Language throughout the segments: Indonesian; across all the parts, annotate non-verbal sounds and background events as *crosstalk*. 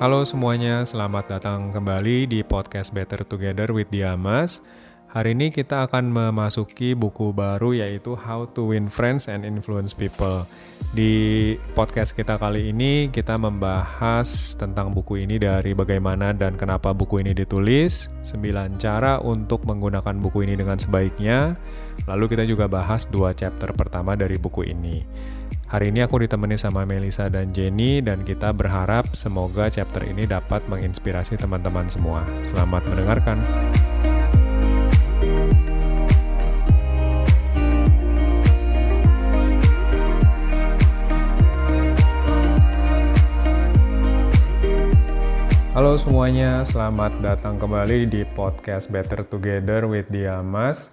Halo semuanya, selamat datang kembali di podcast Better Together with Diamas. Hari ini kita akan memasuki buku baru yaitu How to Win Friends and Influence People. Di podcast kita kali ini kita membahas tentang buku ini dari bagaimana dan kenapa buku ini ditulis, 9 cara untuk menggunakan buku ini dengan sebaiknya, lalu kita juga bahas dua chapter pertama dari buku ini. Hari ini aku ditemani sama Melisa dan Jenny dan kita berharap semoga chapter ini dapat menginspirasi teman-teman semua. Selamat mendengarkan. Halo semuanya, selamat datang kembali di podcast Better Together with Diamas.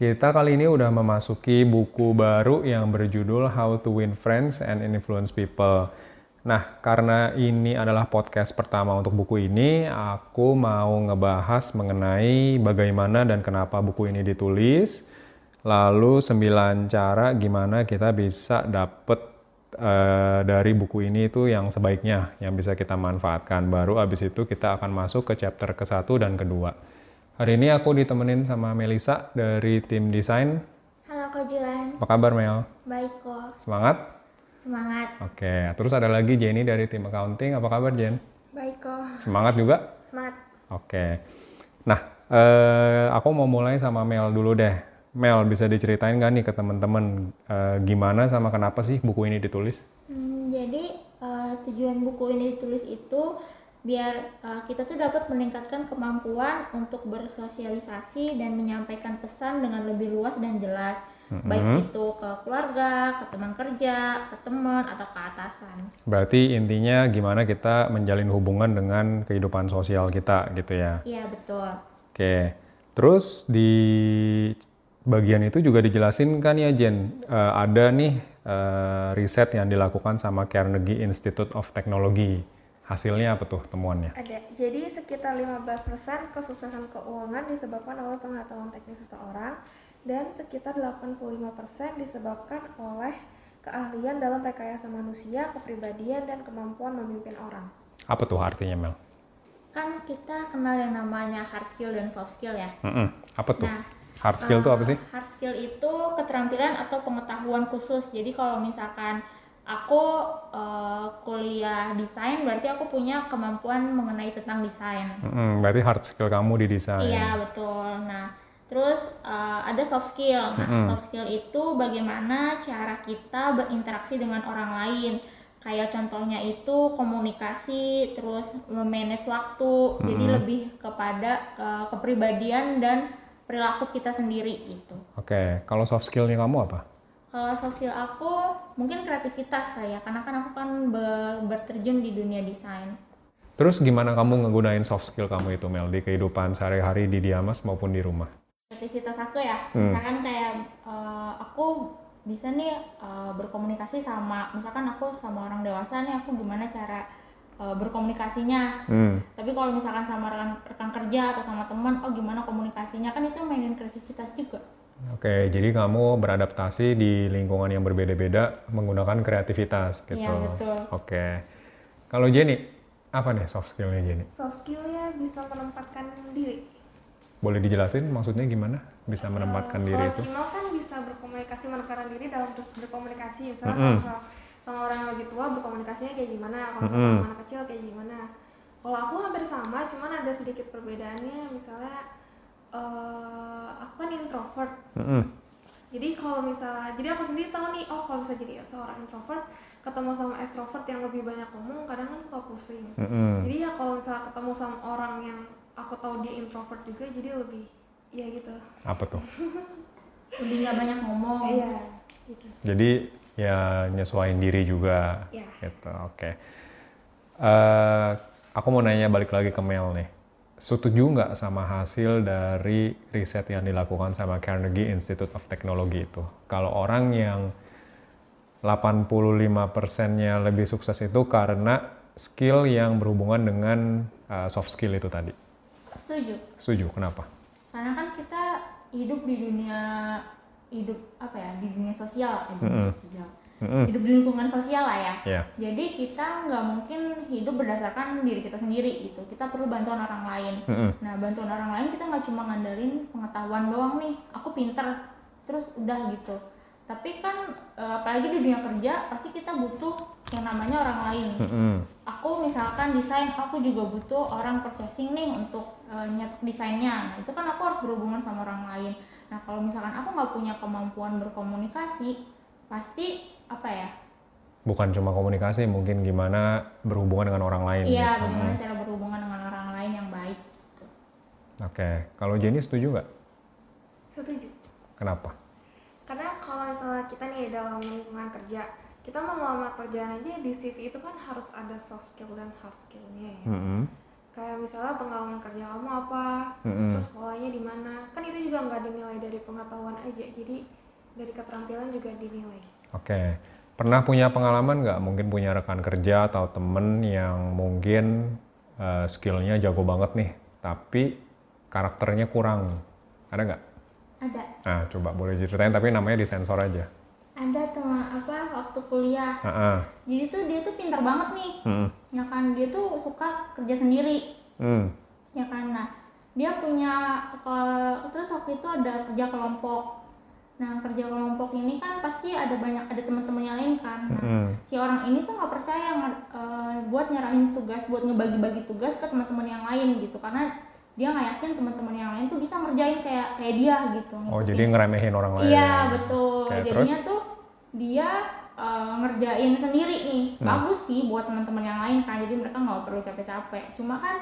Kita kali ini udah memasuki buku baru yang berjudul How to Win Friends and Influence People. Nah, karena ini adalah podcast pertama untuk buku ini, aku mau ngebahas mengenai bagaimana dan kenapa buku ini ditulis, lalu 9 cara gimana kita bisa dapet uh, dari buku ini itu yang sebaiknya yang bisa kita manfaatkan. Baru abis itu kita akan masuk ke chapter ke satu dan kedua. Hari ini aku ditemenin sama Melisa dari tim desain. Halo Kak Juan. Apa kabar Mel? Baik kok. Semangat? Semangat. Oke, terus ada lagi Jenny dari tim accounting. Apa kabar Jen? Baik kok. Semangat juga? Semangat. Oke. Nah, eh, aku mau mulai sama Mel dulu deh. Mel, bisa diceritain nggak nih ke teman-teman uh, gimana sama kenapa sih buku ini ditulis? Hmm, jadi uh, tujuan buku ini ditulis itu biar uh, kita tuh dapat meningkatkan kemampuan untuk bersosialisasi dan menyampaikan pesan dengan lebih luas dan jelas, mm-hmm. baik itu ke keluarga, ke teman kerja, ke teman atau ke atasan. Berarti intinya gimana kita menjalin hubungan dengan kehidupan sosial kita gitu ya? Iya betul. Oke, terus di bagian itu juga dijelasin kan ya Jen, uh, ada nih uh, riset yang dilakukan sama Carnegie Institute of Technology. Hasilnya apa tuh temuannya? Ada. Jadi sekitar 15% kesuksesan keuangan disebabkan oleh pengetahuan teknis seseorang dan sekitar 85% disebabkan oleh keahlian dalam rekayasa manusia, kepribadian, dan kemampuan memimpin orang. Apa tuh artinya Mel? Kan kita kenal yang namanya hard skill dan soft skill ya. Mm -mm. Apa tuh? Nah, Hard skill itu uh, apa sih? Hard skill itu keterampilan atau pengetahuan khusus. Jadi kalau misalkan aku uh, kuliah desain, berarti aku punya kemampuan mengenai tentang desain. Mm-hmm, berarti hard skill kamu di desain. Iya betul. Nah terus uh, ada soft skill. Nah mm-hmm. soft skill itu bagaimana cara kita berinteraksi dengan orang lain. Kayak contohnya itu komunikasi, terus memanage waktu. Mm-hmm. Jadi lebih kepada uh, kepribadian dan perilaku kita sendiri gitu. Oke, okay. kalau soft skillnya kamu apa? Kalau sosial aku mungkin kreativitas kali ya, karena kan aku kan ber, berterjun di dunia desain. Terus gimana kamu ngegunain soft skill kamu itu Mel di kehidupan sehari-hari di Diamas maupun di rumah? Kreativitas aku ya, hmm. misalkan kayak uh, aku bisa nih uh, berkomunikasi sama, misalkan aku sama orang dewasa nih aku gimana cara uh, berkomunikasinya. Hmm. Tapi kalau misalkan sama rekan, rekan kerja atau sama teman, oh gimana komunikasinya kan itu mainin kreativitas juga. Oke, jadi kamu beradaptasi di lingkungan yang berbeda-beda menggunakan kreativitas gitu. Iya betul. Oke, kalau Jenny, apa nih soft skillnya Jenny? Soft skillnya bisa menempatkan diri. Boleh dijelasin maksudnya gimana bisa menempatkan uh, diri itu? Kalau kan bisa berkomunikasi menempatkan diri dalam berkomunikasi, misalnya mm -hmm. kalau sama orang yang lebih tua berkomunikasinya kayak gimana kalau sama mm -hmm. anak kecil kayak gimana kalau aku hampir sama cuman ada sedikit perbedaannya misalnya uh, aku kan introvert mm -hmm. jadi kalau misalnya jadi aku sendiri tahu nih oh kalau bisa jadi seorang introvert ketemu sama ekstrovert yang lebih banyak ngomong kadang kan suka pusing mm -hmm. jadi ya kalau misalnya ketemu sama orang yang aku tahu dia introvert juga jadi lebih ya gitu apa tuh *laughs* lebih nggak banyak ngomong iya gitu. jadi ya nyesuaiin diri juga yeah. gitu oke okay. uh, eh, aku mau nanya balik lagi ke Mel nih setuju nggak sama hasil dari riset yang dilakukan sama Carnegie Institute of Technology itu? Kalau orang yang 85 persennya lebih sukses itu karena skill yang berhubungan dengan uh, soft skill itu tadi. Setuju. Setuju kenapa? Karena kan kita hidup di dunia hidup apa ya di dunia sosial di dunia mm -hmm. sosial Mm-mm. hidup di lingkungan sosial lah ya Iya. jadi kita nggak mungkin hidup berdasarkan diri kita sendiri gitu kita perlu bantuan orang lain Mm-mm. nah bantuan orang lain kita nggak cuma ngandelin pengetahuan doang nih aku pinter terus udah gitu tapi kan eh, apalagi di dunia kerja pasti kita butuh yang namanya orang lain Mm-mm. aku misalkan desain aku juga butuh orang purchasing nih untuk eh, nyetak desainnya nah itu kan aku harus berhubungan sama orang lain nah kalau misalkan aku nggak punya kemampuan berkomunikasi pasti apa ya Bukan cuma komunikasi, mungkin gimana berhubungan dengan orang lain. iya gitu. bagaimana cara berhubungan dengan orang lain yang baik gitu. Oke, kalau Jenny setuju nggak? setuju Kenapa? karena kalau misalnya kita nih dalam lingkungan kerja kita mau melamar kerjaan aja di CV itu kan harus ada soft skill dan hard skillnya ya Mm-mm. kayak misalnya pengalaman kerja kamu apa Mm-mm. terus sekolahnya di mana kan itu juga nggak dinilai dari pengetahuan aja jadi dari keterampilan juga dinilai Oke, pernah punya pengalaman nggak? Mungkin punya rekan kerja atau temen yang mungkin eh, skillnya jago banget nih, tapi karakternya kurang. Ada nggak? ada Nah, coba boleh ceritain, tapi namanya disensor aja. ada teman apa waktu kuliah Ah, ah. jadi tuh dia tuh pintar banget nih Mm, ya kan dia tuh suka kerja sendiri mm, ya kan nah dia punya terus waktu itu ada kerja kelompok nah kerja kelompok ini kan pasti ada banyak ada teman-temannya lain kan nah, mm. si orang ini tuh nggak percaya eh, buat nyerahin tugas buat ngebagi-bagi tugas ke teman-teman yang lain gitu karena dia nggak yakin teman-teman yang lain tuh bisa ngerjain kayak kayak dia gitu Oh, ngikutin. jadi ngeremehin orang lain. Iya betul. Oke, Jadinya tuh dia eh, ngerjain sendiri nih. Hmm. Bagus sih buat teman-teman yang lain kan. Jadi mereka nggak perlu capek-capek. Cuma kan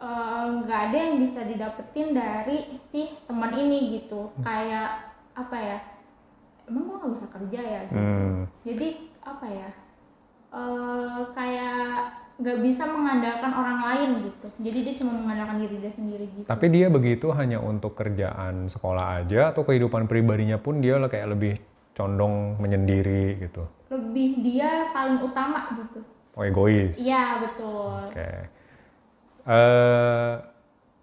eh, nggak ada yang bisa didapetin dari si teman ini gitu. Hmm. Kayak apa ya? Emang gua nggak bisa kerja ya gitu. Hmm, Jadi apa ya? eh kayak nggak bisa mengandalkan orang lain gitu. Jadi dia cuma mengandalkan diri dia sendiri gitu. Tapi dia begitu hanya untuk kerjaan sekolah aja atau kehidupan pribadinya pun dia kayak lebih condong menyendiri gitu. Lebih dia paling utama gitu. Oh, egois. Iya betul. Oke. Eh,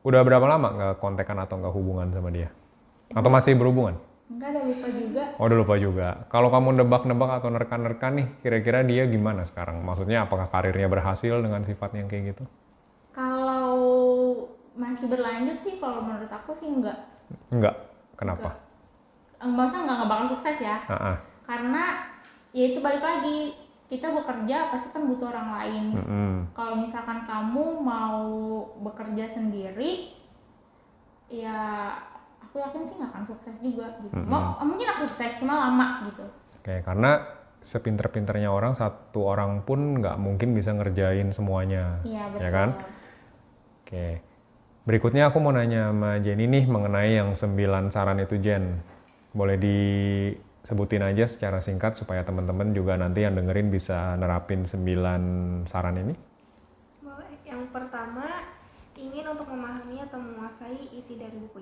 udah berapa lama nggak kontekan atau nggak hubungan sama dia? Atau masih berhubungan? Enggak ada lupa juga. Oh, udah lupa juga. Kalau kamu nebak-nebak atau nerkan-nerkan nih, kira-kira dia gimana sekarang? Maksudnya apakah karirnya berhasil dengan sifatnya yang kayak gitu? Kalau masih berlanjut sih, kalau menurut aku sih enggak. Enggak. Kenapa? Masa enggak nggak bakal sukses ya? Ah, ah. Karena ya itu balik lagi kita bekerja pasti kan butuh orang lain. Mm-mm. Kalau misalkan kamu mau bekerja sendiri, ya aku yakin sih nggak akan sukses juga gitu. Mau mungkin aku sukses cuma lama gitu. Oke, karena sepinter-pinternya orang, satu orang pun nggak mungkin bisa ngerjain semuanya. Iya betul. Ya kan? Oke. Berikutnya aku mau nanya sama Jenny nih mengenai yang 9 saran itu Jen. Boleh disebutin aja secara singkat supaya teman-teman juga nanti yang dengerin bisa nerapin 9 saran ini? Boleh. Yang pertama, ingin untuk memahami atau menguasai isi dari buku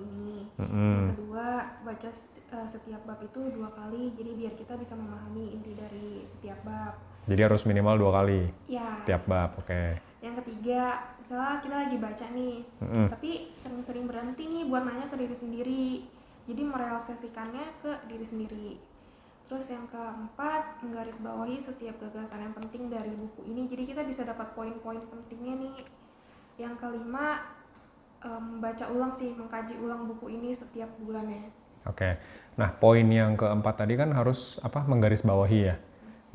Yang kedua, baca eh, setiap bab itu dua kali, jadi biar kita bisa memahami inti dari setiap bab. Jadi harus minimal dua kali Ya. tiap bab, oke. Yang ketiga, misalnya kita lagi baca nih, Mm-mm. tapi sering-sering berhenti nih buat nanya ke diri sendiri. Jadi merealisasikannya ke diri sendiri. Terus yang keempat, menggarisbawahi setiap gagasan yang penting dari buku ini. Jadi kita bisa dapat poin-poin pentingnya nih. Yang kelima, em, baca ulang sih, mengkaji ulang buku ini setiap bulannya. Oke. Nah, poin yang keempat tadi kan harus apa? Menggarisbawahi ya.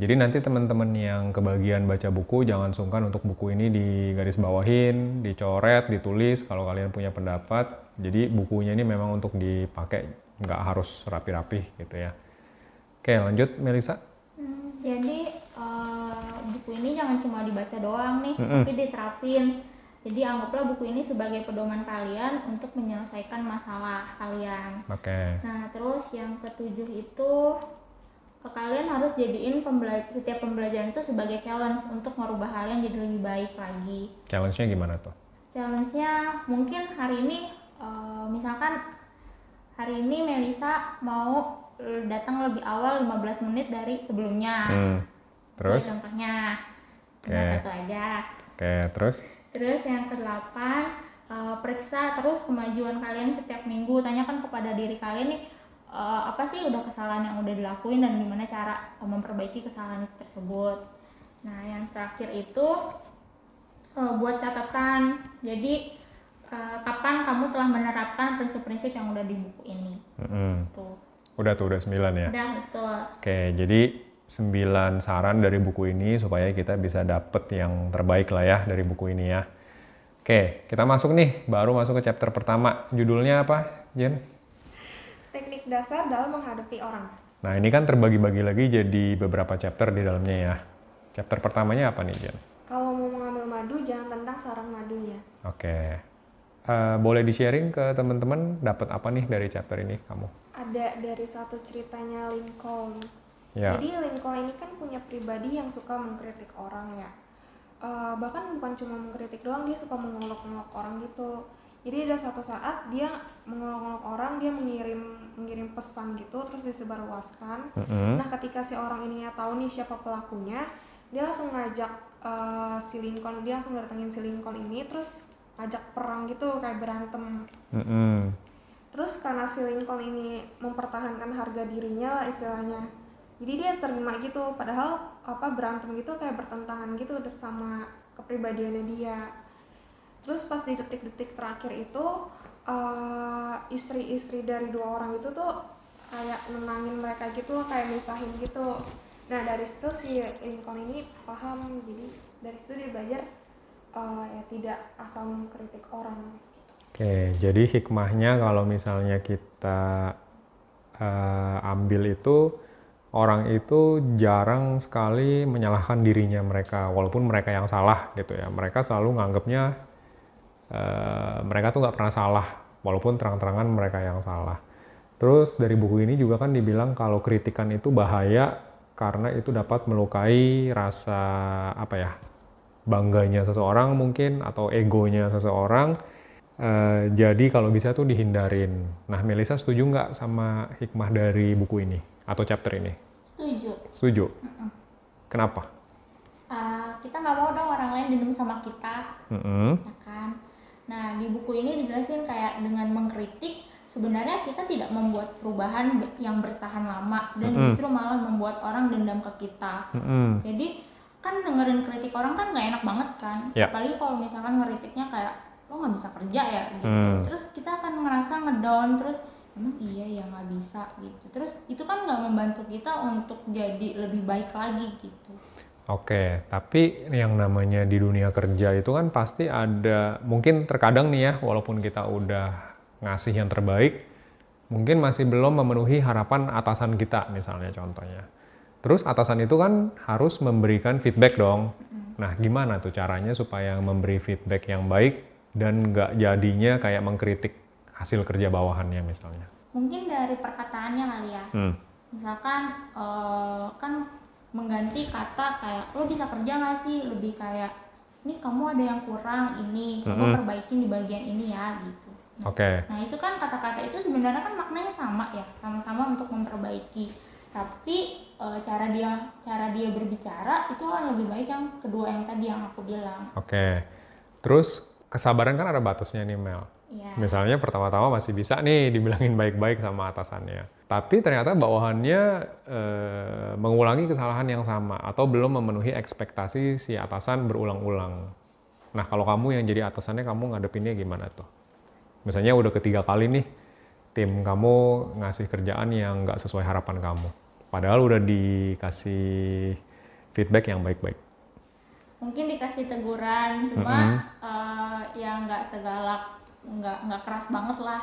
Jadi nanti teman-teman yang kebagian baca buku jangan sungkan untuk buku ini digarisbawahin, dicoret, ditulis kalau kalian punya pendapat. Jadi bukunya ini memang untuk dipakai, nggak harus rapi-rapi gitu ya. Oke, lanjut Melisa. Hmm, jadi eh, buku ini jangan cuma dibaca doang nih, Mm-mm. tapi diterapin. Jadi anggaplah buku ini sebagai pedoman kalian untuk menyelesaikan masalah kalian. Oke. Nah, terus yang ketujuh itu ke kalian harus jadiin pembela- setiap pembelajaran itu sebagai challenge untuk merubah kalian jadi lebih baik lagi. Challenge-nya gimana tuh? Challenge-nya mungkin hari ini eh, misalkan hari ini Melisa mau eh, datang lebih awal 15 menit dari sebelumnya. Hmm. Itu Terus? contohnya. Oke. Cuma satu aja. Oke, terus? Terus yang kedelapan, eh, periksa terus kemajuan kalian setiap minggu. Tanyakan kepada diri kalian nih, uh, apa sih udah kesalahan yang udah dilakuin dan gimana cara memperbaiki kesalahan itu tersebut. Nah, yang terakhir itu uh, buat catatan. Jadi uh, kapan kamu telah menerapkan prinsip-prinsip yang udah di buku ini? Mm-hmm. Tuh. Udah tuh, udah sembilan ya? Udah, betul. Oke, jadi sembilan saran dari buku ini supaya kita bisa dapet yang terbaik lah ya dari buku ini ya. Oke, kita masuk nih, baru masuk ke chapter pertama. Judulnya apa, Jen? Teknik dasar dalam menghadapi orang. Nah, ini kan terbagi-bagi lagi jadi beberapa chapter di dalamnya ya. Chapter pertamanya apa nih, Jen? Kalau mau mengambil madu, jangan tentang sarang madunya. Oke. Uh, boleh di-sharing ke teman-teman dapat apa nih dari chapter ini kamu? Ada dari satu ceritanya Lincoln. Ya. Jadi Lincoln ini kan punya pribadi yang suka mengkritik orang ya uh, bahkan bukan cuma mengkritik doang dia suka mengolok-olok orang gitu jadi ada satu saat dia mengolok-olok orang dia mengirim mengirim pesan gitu terus disebarluaskan mm-hmm. nah ketika si orang ini tahu nih siapa pelakunya dia langsung ngajak uh, si Lincoln dia langsung datengin si Lincoln ini terus ngajak perang gitu kayak berantem mm-hmm. terus karena si Lincoln ini mempertahankan harga dirinya lah istilahnya jadi dia terima gitu padahal apa berantem gitu kayak bertentangan gitu sama kepribadiannya dia. Terus pas di detik-detik terakhir itu uh, istri-istri dari dua orang itu tuh kayak menangin mereka gitu kayak misahin gitu. Nah dari situ si Lincoln ini paham jadi dari situ dia belajar uh, ya tidak asal mengkritik orang Oke, jadi hikmahnya kalau misalnya kita uh, ambil itu orang itu jarang sekali menyalahkan dirinya mereka walaupun mereka yang salah gitu ya mereka selalu nganggapnya uh, mereka tuh nggak pernah salah walaupun terang-terangan mereka yang salah terus dari buku ini juga kan dibilang kalau kritikan itu bahaya karena itu dapat melukai rasa apa ya bangganya seseorang mungkin atau egonya seseorang Uh, jadi kalau bisa tuh dihindarin. Nah, Melisa setuju nggak sama hikmah dari buku ini? Atau chapter ini? Setuju. Setuju. Mm -mm. Kenapa? Uh, kita nggak mau dong orang lain dendam sama kita, mm -hmm. ya kan? Nah di buku ini dijelasin kayak dengan mengkritik sebenarnya kita tidak membuat perubahan yang bertahan lama dan mm -hmm. justru malah membuat orang dendam ke kita. Mm -hmm. Jadi kan dengerin kritik orang kan nggak enak banget kan, yeah. apalagi kalau misalkan ngeritiknya kayak lo nggak bisa kerja ya gitu. Mm. Terus kita akan ngerasa ngedown terus emang iya ya nggak bisa gitu terus itu kan nggak membantu kita untuk jadi lebih baik lagi gitu Oke, tapi yang namanya di dunia kerja itu kan pasti ada, mungkin terkadang nih ya, walaupun kita udah ngasih yang terbaik, mungkin masih belum memenuhi harapan atasan kita misalnya contohnya. Terus atasan itu kan harus memberikan feedback dong. Nah, gimana tuh caranya supaya memberi feedback yang baik dan nggak jadinya kayak mengkritik hasil kerja bawahannya misalnya? Mungkin dari perkataannya kali ya. Hmm. Misalkan uh, kan mengganti kata kayak lo bisa kerja nggak sih lebih kayak ini kamu ada yang kurang ini kamu -hmm. perbaikin di bagian ini ya gitu. Nah, Oke. Okay. Nah itu kan kata-kata itu sebenarnya kan maknanya sama ya sama-sama untuk memperbaiki tapi e, cara dia cara dia berbicara itu kan lebih baik yang kedua yang tadi yang aku bilang. Oke. Okay. Terus kesabaran kan ada batasnya nih Mel. Ya. Misalnya pertama-tama masih bisa nih dibilangin baik-baik sama atasannya. Tapi ternyata bawahannya e, mengulangi kesalahan yang sama atau belum memenuhi ekspektasi si atasan berulang-ulang. Nah kalau kamu yang jadi atasannya kamu ngadepinnya gimana tuh? Misalnya udah ketiga kali nih tim kamu ngasih kerjaan yang nggak sesuai harapan kamu. Padahal udah dikasih feedback yang baik-baik. Mungkin dikasih teguran, cuma mm -hmm. uh, yang nggak segalak nggak nggak keras banget lah.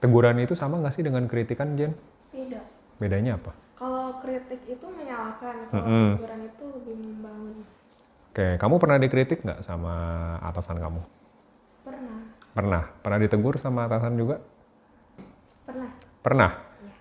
Teguran itu sama nggak sih dengan kritikan Jen? Beda. Bedanya apa? Kalau kritik itu menyalahkan kalau mm -hmm. teguran itu lebih membangun. Oke kamu pernah dikritik nggak sama atasan kamu? Pernah. Pernah. Pernah ditegur sama atasan juga? Pernah. Pernah? Ya.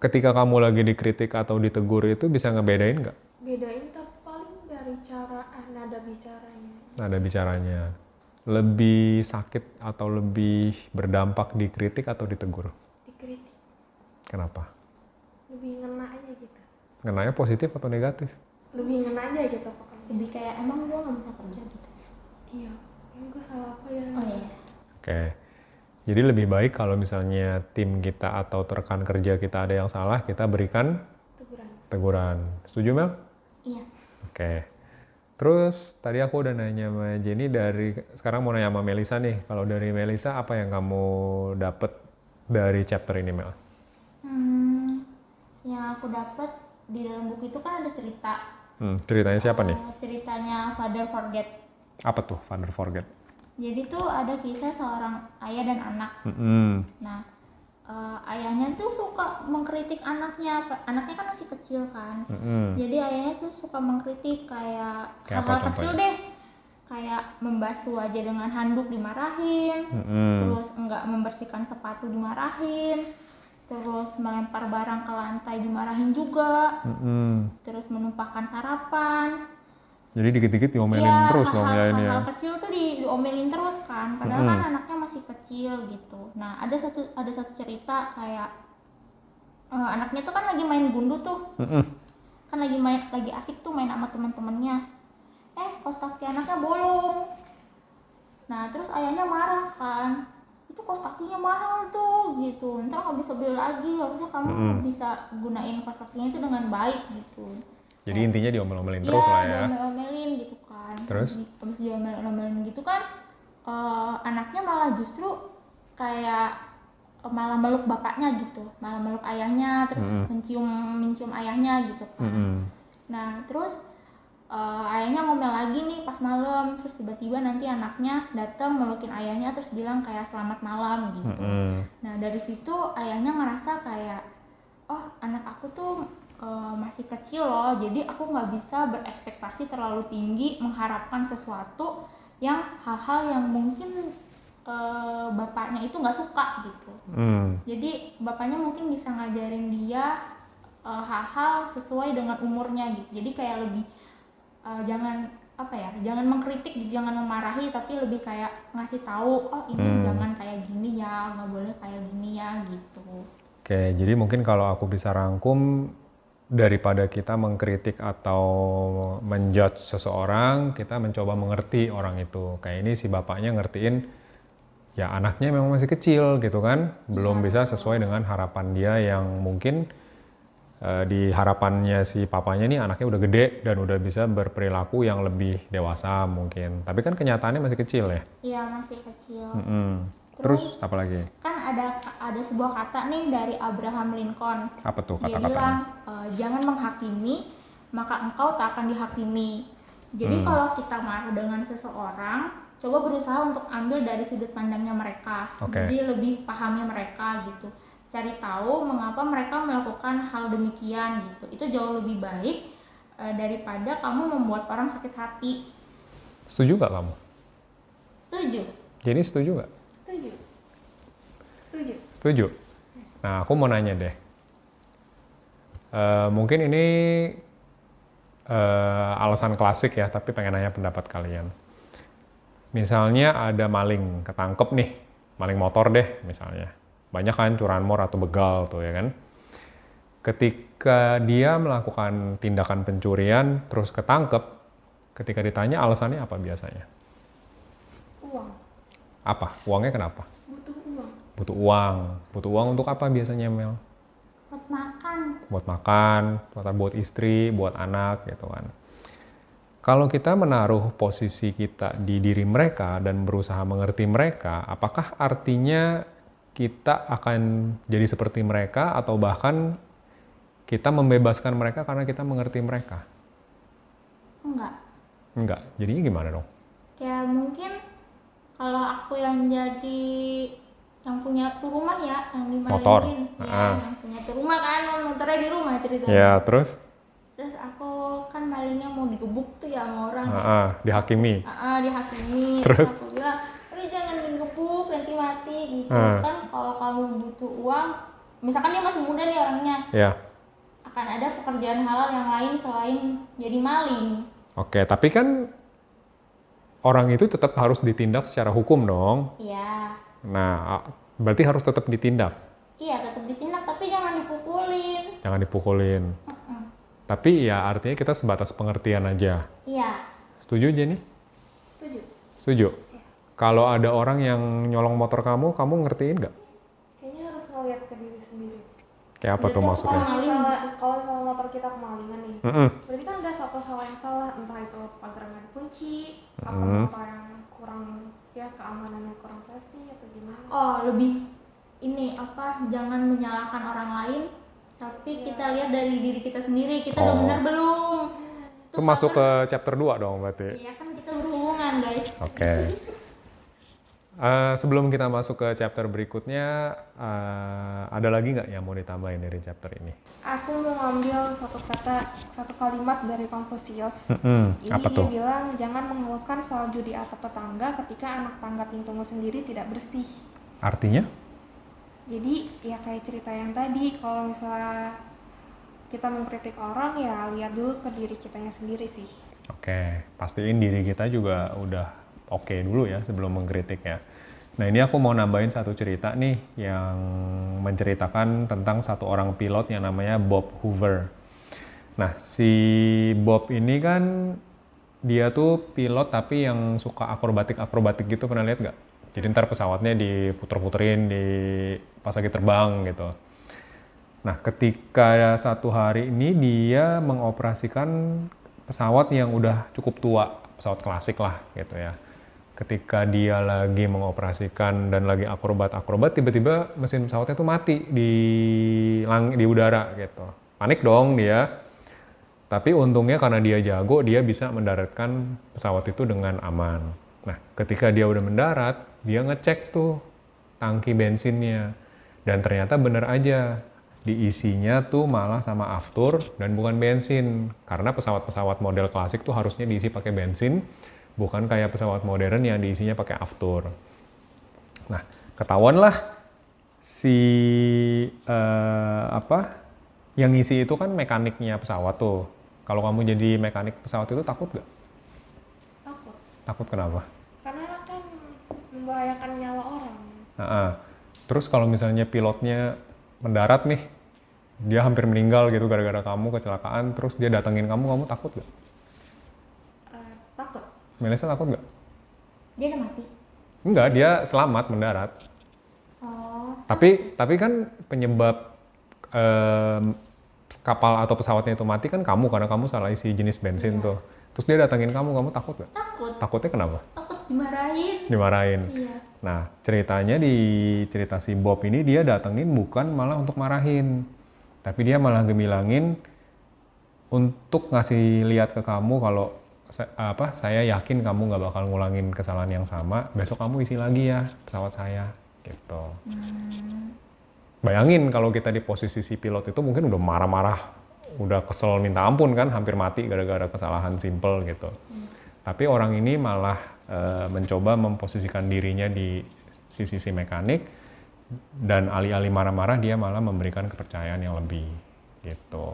ketika kamu lagi dikritik atau ditegur itu bisa ngebedain nggak? Bedain tapi paling dari cara eh, nada bicaranya. Nada bicaranya lebih sakit atau lebih berdampak dikritik atau ditegur? Dikritik. Kenapa? Lebih ngena aja gitu. Ngenanya positif atau negatif? Lebih ngena aja gitu pokoknya. Lebih kayak emang gue gak bisa kerja gitu. Iya. Yang gue salah apa ya? Oh iya. Oke. Jadi lebih baik kalau misalnya tim kita atau rekan kerja kita ada yang salah, kita berikan teguran teguran. Setuju Mel? Iya. Oke. Terus tadi aku udah nanya sama Jenny dari sekarang mau nanya sama Melisa nih. Kalau dari Melisa apa yang kamu dapet dari chapter ini Mel? Hmm, yang aku dapat di dalam buku itu kan ada cerita. Hmm, ceritanya siapa nih? Eh, ceritanya Father Forget. Apa tuh Father Forget? Jadi tuh ada kisah seorang ayah dan anak. Hmm, Nah, eh, ayahnya tuh suka mengkritik anaknya. Anaknya kan masih kecil kan. hmm, Jadi ayahnya tuh suka mengkritik kayak Kayak hal-hal kecil deh. Kayak membasuh aja dengan handuk dimarahin. hmm, Terus enggak membersihkan sepatu dimarahin. Terus melempar barang ke lantai dimarahin juga. hmm. Terus menumpahkan sarapan. Jadi dikit-dikit diomelin Iya, terus dong hal-hal, ya ini ya. hal-hal kecil tuh di, diomelin terus kan. Padahal Mm-mm. kan anaknya masih kecil gitu. Nah, ada satu ada satu cerita kayak eh, anaknya tuh kan lagi main gundu tuh. Hmm, Kan lagi main lagi asik tuh main sama teman-temannya. Eh, kos kaki anaknya bolong. Nah, terus ayahnya marah kan. Itu kos kakinya mahal tuh gitu. Ntar nggak bisa beli lagi. Harusnya kamu Mm-mm. bisa gunain kos kakinya itu dengan baik gitu. Jadi intinya diomel-omelin Iya, terus lah ya. diomel-omelin gitu kan. Terus? Habis diomel-omelin gitu kan, eh, anaknya malah justru kayak eh, malah meluk bapaknya gitu, malah meluk ayahnya, terus Mm-mm. mencium mencium ayahnya gitu kan. Hmm, Nah terus eh, ayahnya ngomel lagi nih pas malam, terus tiba-tiba nanti anaknya datang melukin ayahnya terus bilang kayak selamat malam gitu. hmm, Nah dari situ ayahnya ngerasa kayak oh anak aku tuh eh, masih kecil loh, jadi aku nggak bisa berekspektasi terlalu tinggi mengharapkan sesuatu yang hal-hal yang mungkin eh, bapaknya itu nggak suka gitu. hmm. Jadi bapaknya mungkin bisa ngajarin dia eh, hal-hal sesuai dengan umurnya gitu. Jadi kayak lebih eh, jangan apa ya, jangan mengkritik, jangan memarahi, tapi lebih kayak ngasih tahu, oh ini Hmm. jangan kayak gini ya, nggak boleh kayak gini ya gitu. Oke, jadi mungkin kalau aku bisa rangkum daripada kita mengkritik atau menjudge seseorang, kita mencoba mengerti orang itu. Kayak ini si bapaknya ngertiin ya anaknya memang masih kecil gitu kan, belum bisa sesuai dengan harapan dia yang mungkin eh, di harapannya si papanya nih anaknya udah gede dan udah bisa berperilaku yang lebih dewasa mungkin. Tapi kan kenyataannya masih kecil ya. Iya masih kecil. Mm-mm. Terus apa lagi? Kan ada ada sebuah kata nih dari Abraham Lincoln. Apa tuh Dia kata-katanya? bilang "Eh, jangan menghakimi maka engkau tak akan dihakimi. Jadi Hmm. kalau kita marah dengan seseorang, coba berusaha untuk ambil dari sudut pandangnya mereka. Oke. Jadi lebih pahami mereka gitu. Cari tahu mengapa mereka melakukan hal demikian gitu. Itu jauh lebih baik eh, daripada kamu membuat orang sakit hati. Setuju gak kamu? Setuju? Jadi setuju gak? Setuju setuju Setuju. Nah, aku mau nanya deh. Eh, mungkin ini eh, alasan klasik ya, tapi pengen nanya pendapat kalian. Misalnya ada maling ketangkep nih, maling motor deh misalnya. Banyak kan curanmor atau begal tuh ya kan. Ketika dia melakukan tindakan pencurian terus ketangkep, ketika ditanya alasannya apa biasanya? uang Apa? Uangnya kenapa? butuh uang Butuh uang. Butuh uang untuk apa biasanya Mel? Buat makan. buat makan, buat buat istri, buat anak gitu kan. Kalau kita menaruh posisi kita di diri mereka dan berusaha mengerti mereka, apakah artinya kita akan jadi seperti mereka atau bahkan kita membebaskan mereka karena kita mengerti mereka? Enggak. Enggak. Jadinya gimana dong? kayak mungkin kalau aku yang jadi yang punya tuh rumah ya yang dimalingin Motor. ya Ah. yang punya tuh rumah kan motornya di rumah ceritanya Ya, terus terus aku kan malingnya mau digebuk tuh ya sama orang ah, dihakimi. ah, dihakimi Terus? aku bilang udah jangan digebuk nanti mati gitu Ah. kan kalau kamu butuh uang misalkan dia masih muda nih orangnya Ya. akan ada pekerjaan halal yang lain selain jadi maling Oke, tapi kan orang itu tetap harus ditindak secara hukum dong. iya Nah, berarti harus tetap ditindak. iya tetap ditindak tapi jangan dipukulin Jangan dipukulin. Mm-mm. Tapi ya artinya kita sebatas pengertian aja. iya Setuju Jenny? setuju Setuju? kalau ada orang yang nyolong motor kamu, kamu ngertiin nggak? kayaknya harus ngeliat ke diri sendiri Kayak apa tuh Berarti maksudnya? kalau misalnya kalau misalnya motor kita kemalingan nih Mm-mm. berarti kan ada satu hal yang salah entah itu pagar nggak dikunci apa Hmm. motor yang kurang ya keamanannya kurang safety atau gimana oh lebih ini apa jangan menyalahkan orang lain tapi kita lihat dari diri kita sendiri kita udah Oh. benar belum Itu masuk ke chapter 2 dong berarti. Iya kan kita berhubungan guys Oke. Eh, sebelum kita masuk ke chapter berikutnya, eh, ada lagi nggak yang mau ditambahin dari chapter ini? aku mau ngambil satu kata satu kalimat dari Confucius Mm-mm, Ini apa dia tuh? bilang jangan mengeluhkan salju di atap tetangga ketika anak tangga pintumu sendiri tidak bersih. Artinya? Jadi ya kayak cerita yang tadi kalau misalnya kita mengkritik orang ya lihat dulu ke diri kitanya sendiri sih. Oke, pastiin diri kita juga udah oke dulu ya sebelum mengkritik ya. Nah ini aku mau nambahin satu cerita nih yang menceritakan tentang satu orang pilot yang namanya Bob Hoover. Nah si Bob ini kan dia tuh pilot tapi yang suka akrobatik-akrobatik gitu pernah lihat nggak? Jadi ntar pesawatnya diputer-puterin di pas lagi terbang gitu. Nah, ketika satu hari ini dia mengoperasikan pesawat yang udah cukup tua, pesawat klasik lah gitu ya. Ketika dia lagi mengoperasikan dan lagi akrobat-akrobat, tiba-tiba mesin pesawatnya tuh mati di lang di udara gitu. Panik dong dia. Tapi untungnya karena dia jago, dia bisa mendaratkan pesawat itu dengan aman. Nah, ketika dia udah mendarat, dia ngecek tuh tangki bensinnya. Dan ternyata bener aja, diisinya tuh malah sama aftur dan bukan bensin. Karena pesawat-pesawat model klasik tuh harusnya diisi pakai bensin, bukan kayak pesawat modern yang diisinya pakai aftur. Nah, ketahuan lah si eh, apa yang ngisi itu kan mekaniknya pesawat tuh. Kalau kamu jadi mekanik pesawat itu takut gak? Takut. Takut kenapa? Karena kan membahayakan nyawa orang. Nah, terus kalau misalnya pilotnya mendarat nih, dia hampir meninggal gitu gara-gara kamu kecelakaan, terus dia datengin kamu, kamu takut gak? Eh, takut. Melisa takut gak? dia udah mati Enggak, dia selamat mendarat. oh Tapi tapi kan penyebab em, kapal atau pesawatnya itu mati kan kamu karena kamu salah isi jenis bensin tuh. Terus dia datengin kamu, kamu takut gak? takut Takutnya kenapa? takut dimarahin Dimarahin. iya Nah, ceritanya di cerita si Bob ini dia datengin bukan malah untuk marahin. Tapi dia malah gemilangin untuk ngasih lihat ke kamu kalau apa saya yakin kamu nggak bakal ngulangin kesalahan yang sama. Besok kamu isi lagi ya pesawat saya gitu. Bayangin kalau kita di posisi si pilot itu mungkin udah marah-marah, udah kesel minta ampun kan, hampir mati gara-gara kesalahan simple gitu. Tapi orang ini malah eh, mencoba memposisikan dirinya di sisi si mekanik dan alih-alih marah-marah dia malah memberikan kepercayaan yang lebih gitu.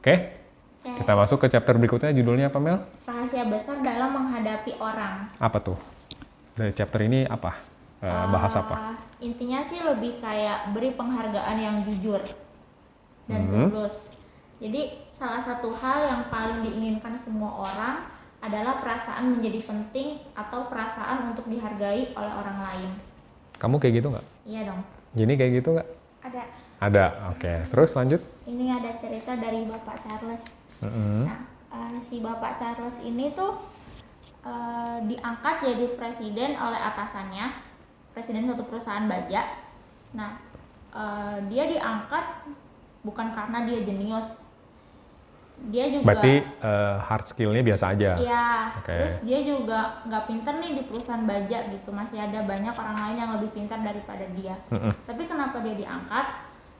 Oke, Oke. kita masuk ke chapter berikutnya judulnya apa Mel? rahasia besar dalam menghadapi orang Apa tuh? Dari chapter ini apa? Eh, bahas apa? Ah, intinya sih lebih kayak beri penghargaan yang jujur dan Mhm. tulus. Jadi salah satu hal yang paling diinginkan semua orang adalah perasaan menjadi penting atau perasaan untuk dihargai oleh orang lain. Kamu kayak gitu nggak? Iya dong. Gini kayak gitu nggak? Ada. Ada, oke. Terus lanjut. Ini ada cerita dari Bapak Charles. Nah, eh, si Bapak Charles ini tuh eh, diangkat jadi presiden oleh atasannya, presiden suatu perusahaan baja. Nah, eh, dia diangkat bukan karena dia jenius. Dia juga Berarti eh, hard skill-nya biasa aja. Iya, Oke. terus dia juga nggak pinter nih di perusahaan baja gitu. Masih ada banyak orang lain yang lebih pintar daripada dia. Mm-mm. Tapi kenapa dia diangkat?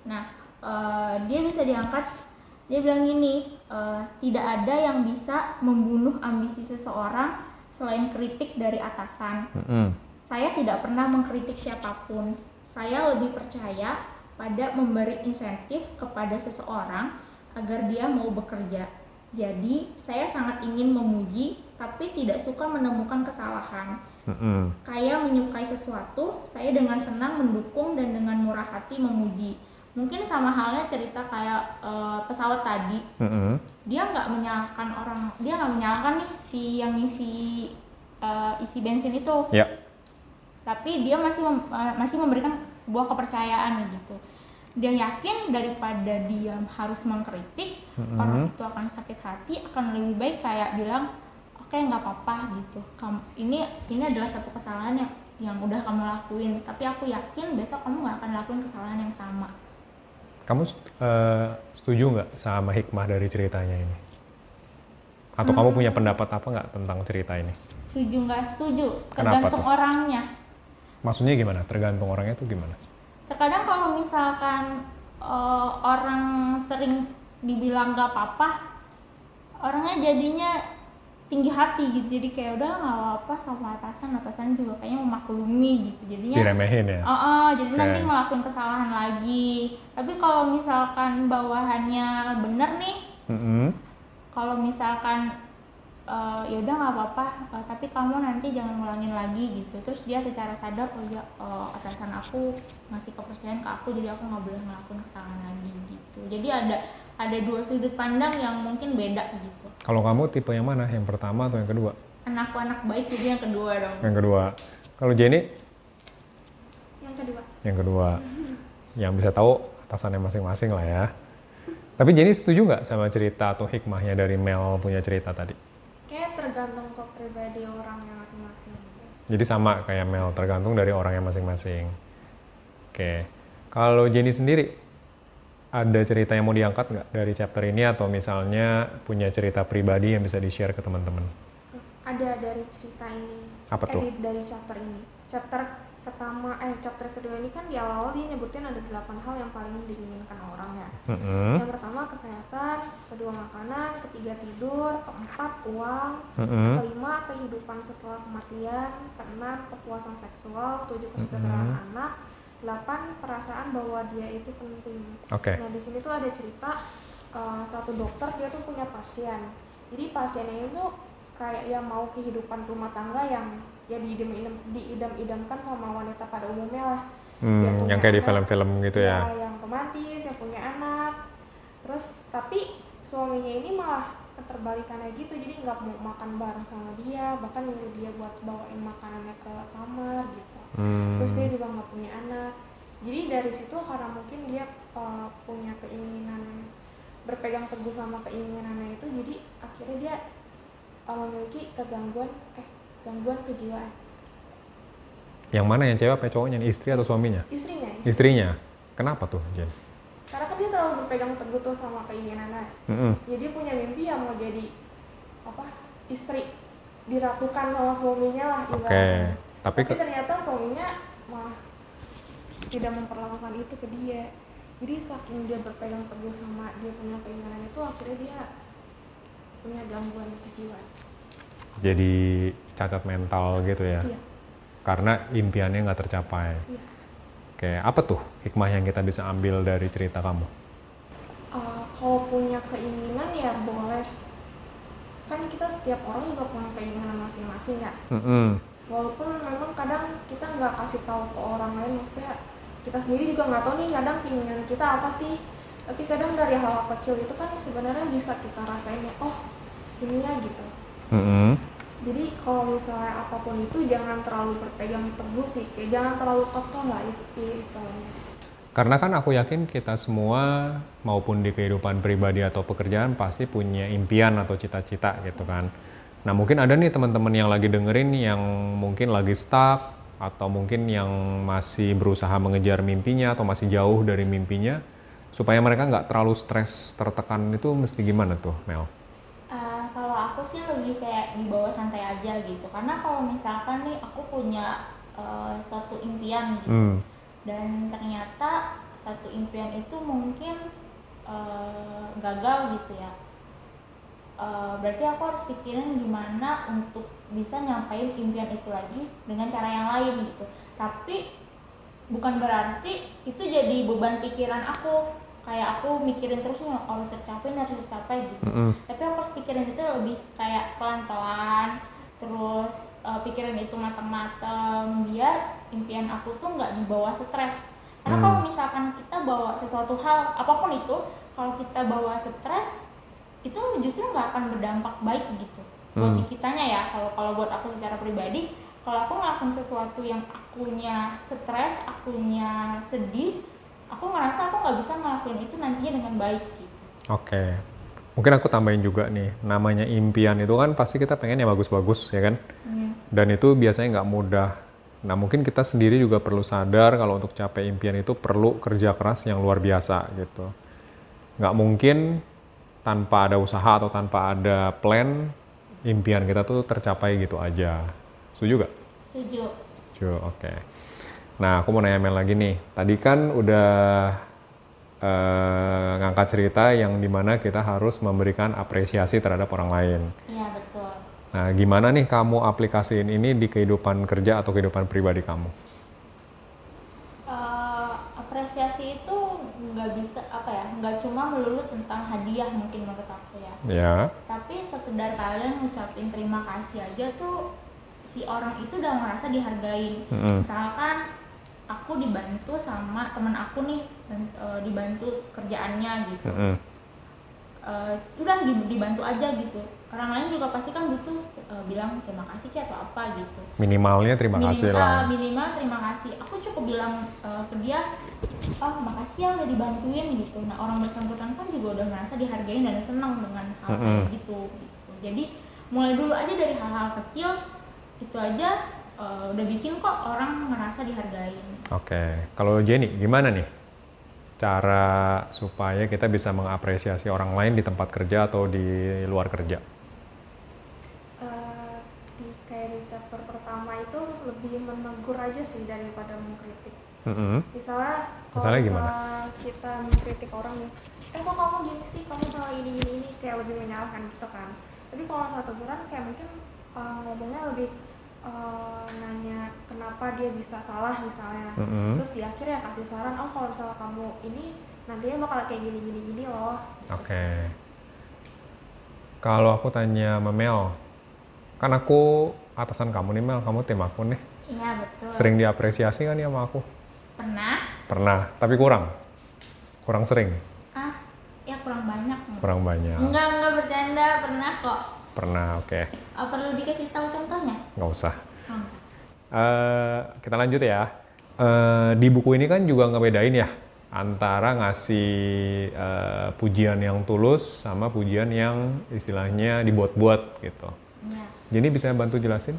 Nah, eh, dia bisa diangkat. Dia bilang gini, eh, tidak ada yang bisa membunuh ambisi seseorang selain kritik dari atasan. Mm-mm. Saya tidak pernah mengkritik siapa pun. Saya lebih percaya pada memberi insentif kepada seseorang agar dia mau bekerja. Jadi, saya sangat ingin memuji, tapi tidak suka menemukan kesalahan. Mm-mm. Kayak menyukai sesuatu, saya dengan senang mendukung dan dengan murah hati memuji. Mungkin sama halnya cerita kayak eh, pesawat tadi, Mm-mm. dia nggak menyalahkan orang, dia nggak menyalahkan nih si yang ngisi uh, isi bensin itu Ya. tapi dia masih mem- uh, masih memberikan sebuah kepercayaan gitu dia yakin daripada dia harus mengkritik Mhm. orang itu akan sakit hati akan lebih baik kayak bilang oke nggak apa-apa gitu kamu ini ini adalah satu kesalahan yang yang udah kamu lakuin tapi aku yakin besok kamu nggak akan lakuin kesalahan yang sama Kamu eh, setuju nggak sama hikmah dari ceritanya ini? Atau kamu punya pendapat apa nggak tentang cerita ini? setuju nggak setuju tergantung orangnya Maksudnya gimana? Tergantung orangnya tuh gimana? terkadang kalau misalkan eh, orang sering dibilang nggak apa-apa orangnya jadinya tinggi hati gitu jadi kayak udah nggak apa-apa sama atasan atasan juga kayaknya memaklumi gitu jadinya Diremehin ya? Oh, oh, jadi Oke. nanti ngelakuin kesalahan lagi tapi kalau misalkan bawahannya bener nih Mm-mm. kalau misalkan eh, ya udah nggak apa-apa eh, tapi kamu nanti jangan ngulangin lagi gitu terus dia secara sadar oh ya eh, atasan aku ngasih kepercayaan ke aku jadi aku nggak boleh ngelakuin kesalahan lagi gitu jadi ada ada dua sudut pandang yang mungkin beda gitu Kalau kamu tipe yang mana? Yang pertama atau yang kedua? anakku anak baik jadi yang kedua dong Yang kedua. Kalau Jenny? yang kedua Yang kedua. *laughs* Yang bisa tahu atasannya masing-masing lah ya. Tapi Jenny setuju nggak sama cerita atau hikmahnya dari Mel punya cerita tadi? kayak tergantung ke pribadi orangnya masing-masing Jadi sama kayak Mel, tergantung dari orangnya masing-masing. Oke, kalau Jenny sendiri, ada cerita yang mau diangkat nggak dari chapter ini atau misalnya punya cerita pribadi yang bisa di-share ke teman-teman? ada dari cerita ini Apa eh, tuh? dari chapter ini chapter pertama eh chapter kedua ini kan di awal dia nyebutin ada delapan hal yang paling diinginkan orang ya Mm-mm. yang pertama kesehatan kedua makanan ketiga tidur keempat uang Mm-mm. kelima kehidupan setelah kematian keenam kepuasan seksual tujuh kesejahteraan Mhm. anak delapan perasaan bahwa dia itu penting Oke. Nah di sini tuh ada cerita uh, satu dokter dia tuh punya pasien. Jadi pasiennya itu kayak yang mau kehidupan rumah tangga yang ya diidam-idam diidam-idamkan sama wanita pada umumnya lah. Hmm, yang kayak di anak, film-film gitu ya. yang romantis, yang punya anak. Terus tapi suaminya ini malah keterbalikannya gitu jadi nggak mau makan bareng sama dia bahkan nyuruh dia buat bawain makanannya ke kamar gitu Hmm, terus dia juga nggak punya anak jadi dari situ karena mungkin dia uh, punya keinginan berpegang teguh sama keinginannya itu jadi akhirnya dia uh, memiliki kegangguan eh gangguan kejiwaan yang mana yang cewek apa cowoknya? Istri atau suaminya? istrinya ya. Istrinya. Kenapa tuh, Jen? karena kan dia terlalu berpegang teguh tuh sama keinginannya Mm-mm. ya dia punya mimpi yang mau jadi apa istri diratukan sama suaminya lah Oke. ibaratnya. Tapi tapi ke- ternyata suaminya malah tidak memperlakukan itu ke dia jadi saking dia berpegang teguh sama dia punya keinginan itu akhirnya dia punya gangguan kejiwaan jadi cacat mental gitu ya. iya Karena impiannya nggak tercapai. iya Oke, apa tuh hikmah yang kita bisa ambil dari cerita kamu? Uh, kalau punya keinginan ya boleh kan kita setiap orang juga punya keinginan masing-masing ya Mm-mm. Walaupun memang kadang kita nggak kasih tahu ke orang lain maksudnya kita sendiri juga nggak tahu nih kadang keinginan kita apa sih tapi kadang dari hal kecil itu kan sebenarnya bisa kita rasain ya oh ini ya gitu Mm-mm. jadi kalau misalnya apa pun itu jangan terlalu berpegang teguh sih kayak jangan terlalu kokoh lah ist- istilahnya Karena kan aku yakin kita semua maupun di kehidupan pribadi atau pekerjaan pasti punya impian atau cita-cita gitu kan. Nah mungkin ada nih teman-teman yang lagi dengerin yang mungkin lagi stuck atau mungkin yang masih berusaha mengejar mimpinya atau masih jauh dari mimpinya supaya mereka nggak terlalu stres tertekan itu mesti gimana tuh Mel? Eh, kalau aku sih lebih kayak dibawa santai aja gitu karena kalau misalkan nih aku punya eh, suatu impian gitu Hmm. dan ternyata satu impian itu mungkin eh, gagal gitu ya Eh, berarti aku harus pikirin gimana untuk bisa nyampein impian itu lagi dengan cara yang lain gitu tapi bukan berarti itu jadi beban pikiran aku kayak aku mikirin terus nih harus tercapai harus tercapai gitu Mm-mm. tapi aku harus pikirin itu lebih kayak pelan-pelan terus eh, pikirin itu matang-matang biar impian aku tuh nggak dibawa stres karena Hmm. kalau misalkan kita bawa sesuatu hal apa pun itu kalau kita bawa stres itu justru nggak akan berdampak baik gitu buat Hmm. kitanya ya kalau kalau buat aku secara pribadi kalau aku ngelakuin sesuatu yang akunya stres akunya sedih aku ngerasa aku nggak bisa ngelakuin itu nantinya dengan baik gitu Oke. Mungkin aku tambahin juga nih, namanya impian itu kan pasti kita pengen yang bagus-bagus ya kan? Hmm. Dan itu biasanya nggak mudah. Nah mungkin kita sendiri juga perlu sadar kalau untuk capai impian itu perlu kerja keras yang luar biasa gitu. Nggak mungkin tanpa ada usaha atau tanpa ada plan, impian kita tuh tercapai gitu aja. Setuju nggak? setuju Setuju, oke. Nah, aku mau nanya Mel lagi nih. Tadi kan udah eh, ngangkat cerita yang di mana kita harus memberikan apresiasi terhadap orang lain. iya betul Nah, gimana nih kamu aplikasiin ini di kehidupan kerja atau kehidupan pribadi kamu? Eh, apresiasi itu nggak bisa apa ya nggak cuma melulu tentang hadiah mungkin menurut aku ya Ya, tapi sekedar kalian ngucapin terima kasih aja tuh si orang itu udah merasa dihargain Mm-mm. misalkan aku dibantu sama teman aku nih eh, dibantu kerjaannya gitu Mm-mm. Eh, udah di- dibantu aja gitu. Orang lain juga pasti kan butuh eh, bilang terima kasih Ki, atau apa gitu. Minimalnya terima kasih minimal, lah. minimal terima kasih. Aku cukup bilang eh, ke dia oh makasih ya udah dibantuin gitu. Nah orang bersangkutan kan juga udah merasa dihargain dan senang dengan hal kayak Mm-mm. gitu, gitu. Jadi mulai dulu aja dari hal-hal kecil itu aja eh, udah bikin kok orang merasa dihargain. Oke, kalau Jenny gimana nih cara supaya kita bisa mengapresiasi orang lain di tempat kerja atau di luar kerja? Eh, di kayak di chapter pertama itu lebih menegur aja sih daripada mengkritik Mm-mm. misalnya kalau Misalnya gimana? misalnya kita mengkritik orang nih eh kok kamu gini sih kamu salah ini ini ini kayak lebih menyalahkan gitu kan tapi kalau saat teguran kayak mungkin eh, ngomongnya lebih eh, nanya kenapa dia bisa salah misalnya Mm-mm. terus di akhir ya kasih saran oh kalau misalnya kamu ini nantinya bakal kayak gini gini gini loh Oke. Kalau aku tanya sama Mel, kan aku atasan kamu nih Mel, kamu tim aku nih. iya betul Sering diapresiasi kan ya sama aku? pernah Pernah, tapi kurang. Kurang sering, ah ya kurang banyak kurang banyak. enggak enggak bercanda pernah kok Pernah, oke. Eh, perlu dikasih tahu contohnya Nggak usah. Hmm. Eh, kita lanjut ya. Eh, di buku ini kan juga ngebedain ya antara ngasih eh, pujian yang tulus sama pujian yang istilahnya dibuat-buat gitu. ya Jadi bisa bantu jelasin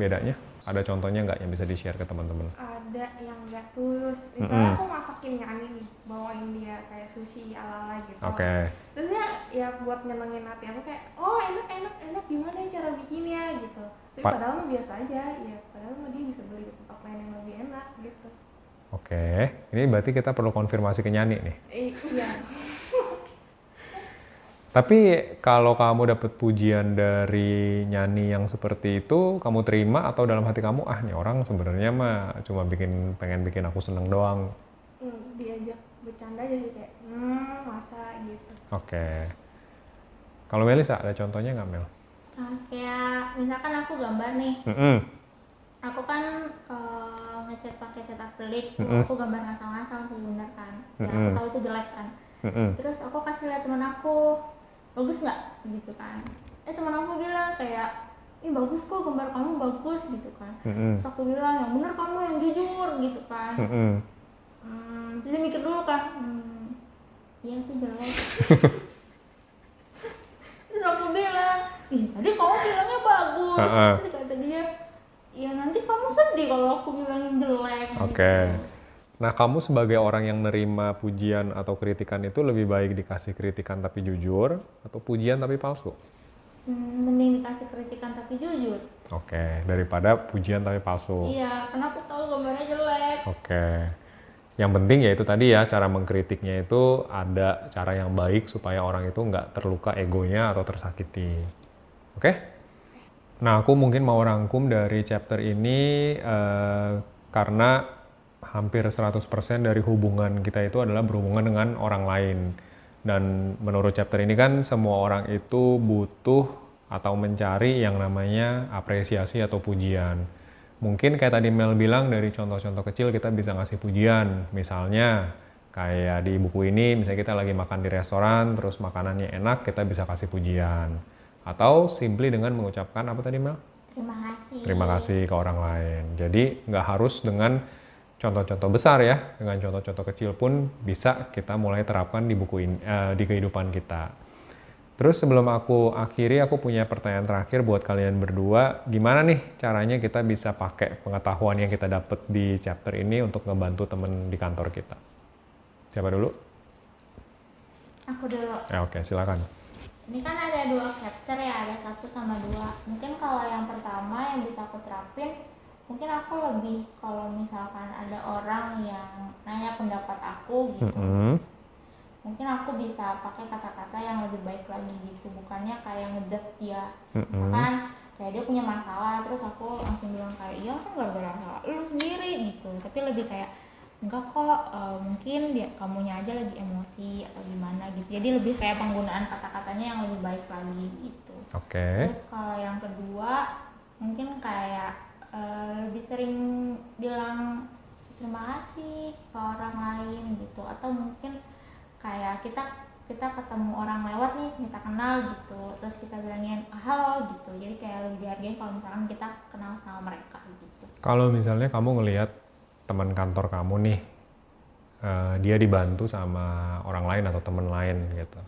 bedanya? Ada contohnya nggak yang bisa di-share ke teman-teman? ada yang nggak tulus. Misalnya Mm-mm. aku masakin nyani nih bawain dia kayak sushi ala ala gitu. Oke, terus dia ya buat nyenengin hati aku kayak oh enak enak enak. Gimana cara bikinnya? gitu. Tapi Pa- padahal mah biasa aja. Ya padahal mah dia bisa beli di tempat lain yang lebih enak gitu. Oke. Ini berarti kita perlu konfirmasi ke Nyani nih. Eh, iya Tapi kalau kamu dapat pujian dari Nyani yang seperti itu, kamu terima atau dalam hati kamu, ah nih orang sebenarnya mah cuma bikin pengen bikin aku seneng doang. Hmm, diajak bercanda aja sih kayak hmm masa gitu Oke. Kalau Melisa ada contohnya nggak Mel? Nah, kayak misalkan aku gambar nih Mm-mm. aku kan eh, ngecat pakai cat akrilik tuh Mm-mm. aku gambar ngasal-ngasal sih bener kan ya aku tahu itu jelek kan Mm-mm. terus aku kasih lihat teman aku bagus nggak gitu kan eh teman aku bilang kayak ih bagus kok gambar kamu bagus gitu kan Mm-mm. terus aku bilang yang bener kamu yang jujur gitu kan Mm-mm. hmm, dia mikir dulu kan hmm, iya sih jelek *laughs* terus aku bilang ih tadi kamu bilangnya bagus Ha-ha. terus kata dia ya nanti kamu sedih kalau aku bilang jelek Oke. gitu. Nah, kamu sebagai orang yang nerima pujian atau kritikan itu lebih baik dikasih kritikan tapi jujur atau pujian tapi palsu? Hmm, mending dikasih kritikan tapi jujur Oke, daripada pujian tapi palsu. iya karena aku tahu gambarnya jelek Oke. Yang penting ya itu tadi ya, cara mengkritiknya itu ada cara yang baik supaya orang itu nggak terluka egonya atau tersakiti. Oke? Nah, aku mungkin mau rangkum dari chapter ini eh, karena hampir 100% dari hubungan kita itu adalah berhubungan dengan orang lain. Dan menurut chapter ini kan semua orang itu butuh atau mencari yang namanya apresiasi atau pujian. Mungkin kayak tadi Mel bilang dari contoh-contoh kecil kita bisa ngasih pujian. Misalnya kayak di buku ini misalnya kita lagi makan di restoran terus makanannya enak kita bisa kasih pujian. Atau simply dengan mengucapkan apa tadi Mel? Terima kasih. Terima kasih ke orang lain. Jadi nggak harus dengan contoh-contoh besar ya, dengan contoh-contoh kecil pun bisa kita mulai terapkan di buku ini, uh, di kehidupan kita. Terus sebelum aku akhiri, aku punya pertanyaan terakhir buat kalian berdua. Gimana nih caranya kita bisa pakai pengetahuan yang kita dapat di chapter ini untuk ngebantu temen di kantor kita? Siapa dulu? Aku dulu. Ya oke, silakan. Ini kan ada dua chapter ya, ada satu sama dua. Mungkin kalau yang pertama yang bisa aku terapin, mungkin aku lebih kalau misalkan ada orang yang nanya pendapat aku gitu. Mm -hmm mungkin aku bisa pakai kata-kata yang lebih baik lagi gitu bukannya kayak ngejudge dia mm-hmm. misalkan kayak dia punya masalah terus aku langsung bilang kayak iya kan gara-gara salah lu sendiri gitu tapi lebih kayak enggak kok uh, mungkin dia kamunya aja lagi emosi atau gimana gitu jadi lebih kayak penggunaan kata-katanya yang lebih baik lagi gitu oke okay. terus kalau yang kedua mungkin kayak uh, lebih sering bilang terima kasih ke orang lain gitu. Atau mungkin kayak kita kita ketemu orang lewat nih kita kenal gitu. Terus kita bilangin halo gitu. Jadi kayak lebih dihargain kalau misalkan kita kenal sama mereka gitu. Kalau misalnya kamu ngelihat teman kantor kamu nih uh, dia dibantu sama orang lain atau teman lain gitu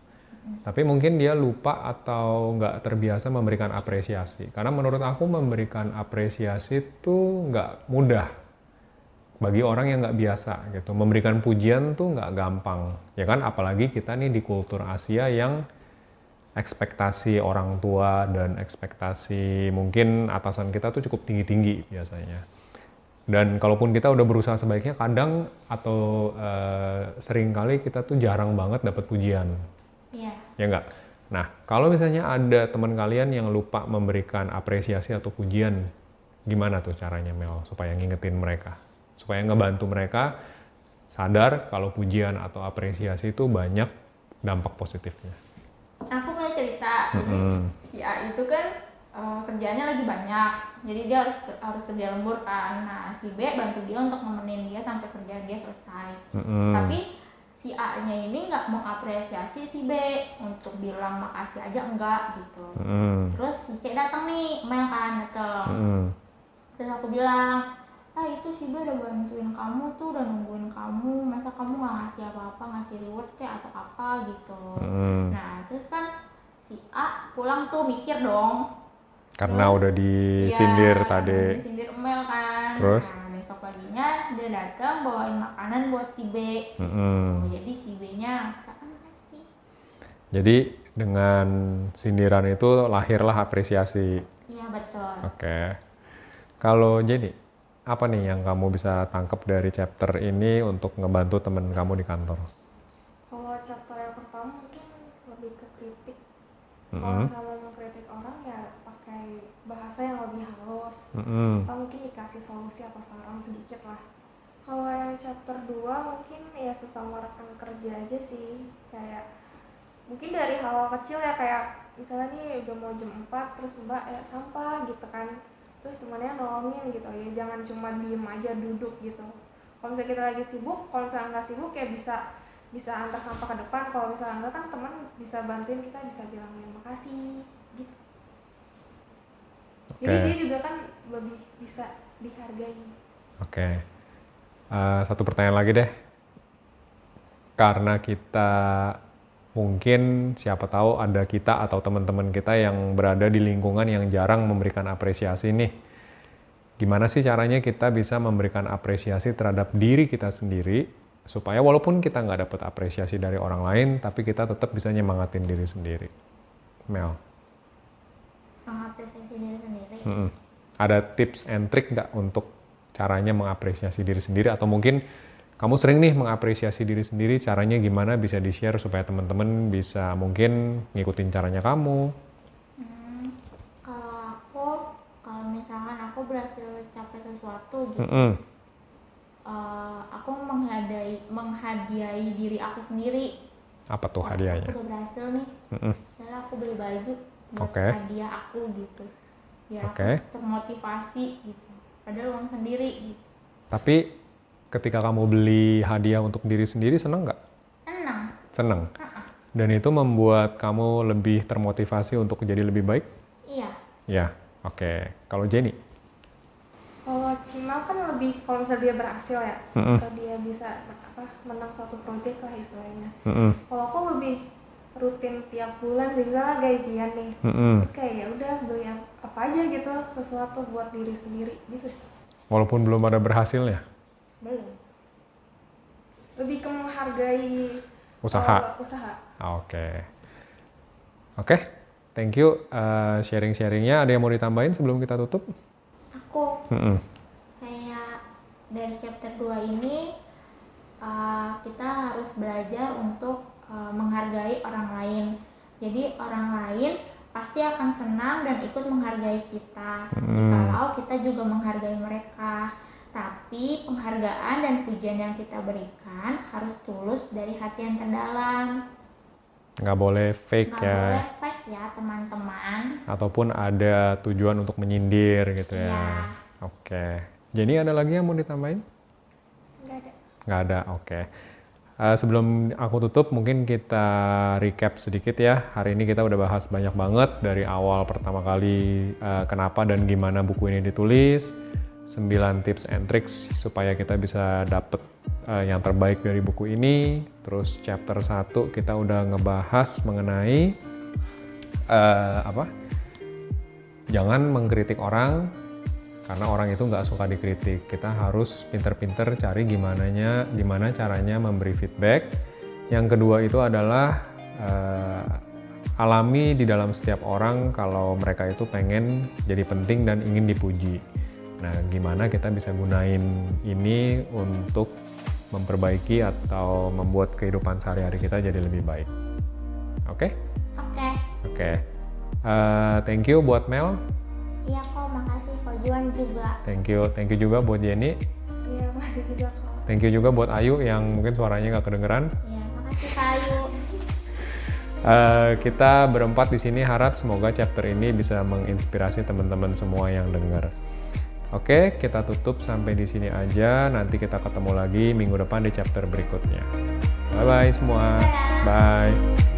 tapi mungkin dia lupa atau nggak terbiasa memberikan apresiasi. Karena menurut aku memberikan apresiasi itu nggak mudah bagi orang yang nggak biasa gitu. Memberikan pujian tuh nggak gampang ya kan? Apalagi kita nih di kultur Asia yang ekspektasi orang tua dan ekspektasi mungkin atasan kita tuh cukup tinggi-tinggi biasanya. Dan kalaupun kita udah berusaha sebaiknya kadang atau uh, sering kali kita tuh jarang banget dapat pujian yeah. ya nggak nah kalau misalnya ada teman kalian yang lupa memberikan apresiasi atau pujian gimana tuh caranya Mel supaya ngingetin mereka supaya ngebantu mereka sadar kalau pujian atau apresiasi itu banyak dampak positifnya. Aku punya cerita, mm -hmm. jadi si A itu kan uh, kerjaannya lagi banyak, jadi dia harus harus kerja lembur kan. Nah si B bantu dia untuk nemenin dia sampai kerjaan dia selesai. Mm -hmm. Tapi si A-nya ini nggak mau apresiasi si B untuk bilang makasih aja enggak gitu. Mm. Terus si C datang nih, mail kan datang. Mm. Terus aku bilang, ah itu sih gue udah bantuin kamu tuh udah nungguin kamu masa kamu nggak ngasih apa-apa ngasih reward kayak atau apa gitu hmm. nah terus kan si A pulang tuh mikir dong karena terus, udah disindir iya, tadi disindir email kan terus nah dia datang bawain makanan buat si B hmm. jadi si B nya kasih jadi dengan sindiran itu lahirlah apresiasi iya betul oke okay. kalau jadi apa nih yang kamu bisa tangkap dari chapter ini untuk ngebantu temen kamu di kantor? Kalau chapter yang pertama mungkin lebih ke kritik. Mm -hmm. Kalau misalnya mengkritik orang ya pakai bahasa yang lebih halus. Mm -hmm. Atau mungkin dikasih solusi atau saran sedikit lah. Kalau yang chapter 2 mungkin ya sesama rekan kerja aja sih. Kayak mungkin dari hal, -hal kecil ya kayak misalnya nih udah mau jam 4 terus mbak ya sampah gitu kan terus temannya nolongin gitu ya jangan cuma diem aja duduk gitu kalau misalnya kita lagi sibuk kalau misalnya nggak sibuk ya bisa bisa antar sampah ke depan kalau misalnya enggak kan teman bisa bantuin kita bisa bilangin makasih gitu okay. jadi dia juga kan lebih bisa dihargai oke okay. Uh, satu pertanyaan lagi deh karena kita mungkin siapa tahu ada kita atau teman-teman kita yang berada di lingkungan yang jarang memberikan apresiasi nih. Gimana sih caranya kita bisa memberikan apresiasi terhadap diri kita sendiri supaya walaupun kita nggak dapat apresiasi dari orang lain, tapi kita tetap bisa nyemangatin diri sendiri. Mel. Mengapresiasi diri sendiri. Hmm. Ada tips and trick nggak untuk caranya mengapresiasi diri sendiri atau mungkin kamu sering nih mengapresiasi diri sendiri, caranya gimana bisa di-share supaya teman-teman bisa mungkin ngikutin caranya kamu? Hmm, kalau aku, kalau misalkan aku berhasil capai sesuatu gitu, mm -hmm. uh, aku menghadiahi, menghadiahi diri aku sendiri. Apa tuh hadiahnya? Aku udah berhasil nih, mm -hmm. misalnya aku beli baju buat okay. hadiah aku gitu, biar okay. aku termotivasi gitu, padahal uang sendiri gitu. Tapi ketika kamu beli hadiah untuk diri sendiri seneng nggak? Seneng. Seneng. Uh -uh. Dan itu membuat kamu lebih termotivasi untuk jadi lebih baik? Iya. Ya, oke. Kalau Jenny? Kalau Cimal kan lebih kalau misalnya dia berhasil ya, Mm-mm. atau dia bisa apa menang satu project lah istilahnya. Mm-mm. Kalau aku lebih rutin tiap bulan sih, misalnya gajian nih, Mm-mm. terus kayak ya udah beli ap- apa aja gitu sesuatu buat diri sendiri gitu sih. Walaupun belum ada berhasilnya? Belum. Lebih ke menghargai Usaha. eh, usaha. Oke. Oke, thank you uh, sharing-sharingnya. Ada yang mau ditambahin sebelum kita tutup? Aku Mm-mm. kayak dari chapter 2 ini uh, kita harus belajar untuk uh, menghargai orang lain. Jadi orang lain pasti akan senang dan ikut menghargai kita. Hmm. Jikalau kita juga menghargai mereka. Tapi penghargaan dan pujian yang kita berikan harus tulus dari hati yang terdalam. Nggak boleh fake Nggak ya, boleh fake ya teman-teman. ataupun ada tujuan untuk menyindir gitu ya. Iya. Oke. Jadi ada lagi yang mau ditambahin? Enggak ada. Nggak ada, oke. Eh, sebelum aku tutup, mungkin kita recap sedikit ya. Hari ini kita udah bahas banyak banget dari awal pertama kali eh, kenapa dan gimana buku ini ditulis, 9 tips and tricks supaya kita bisa dapet eh, yang terbaik dari buku ini. Terus chapter 1 kita udah ngebahas mengenai eh, apa? Jangan mengkritik orang karena orang itu nggak suka dikritik. Kita harus pinter-pinter cari gimana gimana caranya memberi feedback. Yang kedua itu adalah eh, alami di dalam setiap orang kalau mereka itu pengen jadi penting dan ingin dipuji. Nah, gimana kita bisa gunain ini untuk memperbaiki atau membuat kehidupan sehari-hari kita jadi lebih baik. Oke? Oke. Oke. Eh, thank you buat Mel. Iya kok, makasih juga. Thank you, thank you juga buat Jenny. Iya masih juga Thank you juga buat Ayu yang mungkin suaranya nggak kedengeran. Iya, makasih Kak Ayu. Eh, kita berempat di sini harap semoga chapter ini bisa menginspirasi teman-teman semua yang dengar. Oke, kita tutup sampai di sini aja. Nanti kita ketemu lagi minggu depan di chapter berikutnya. Bye bye semua. Bye.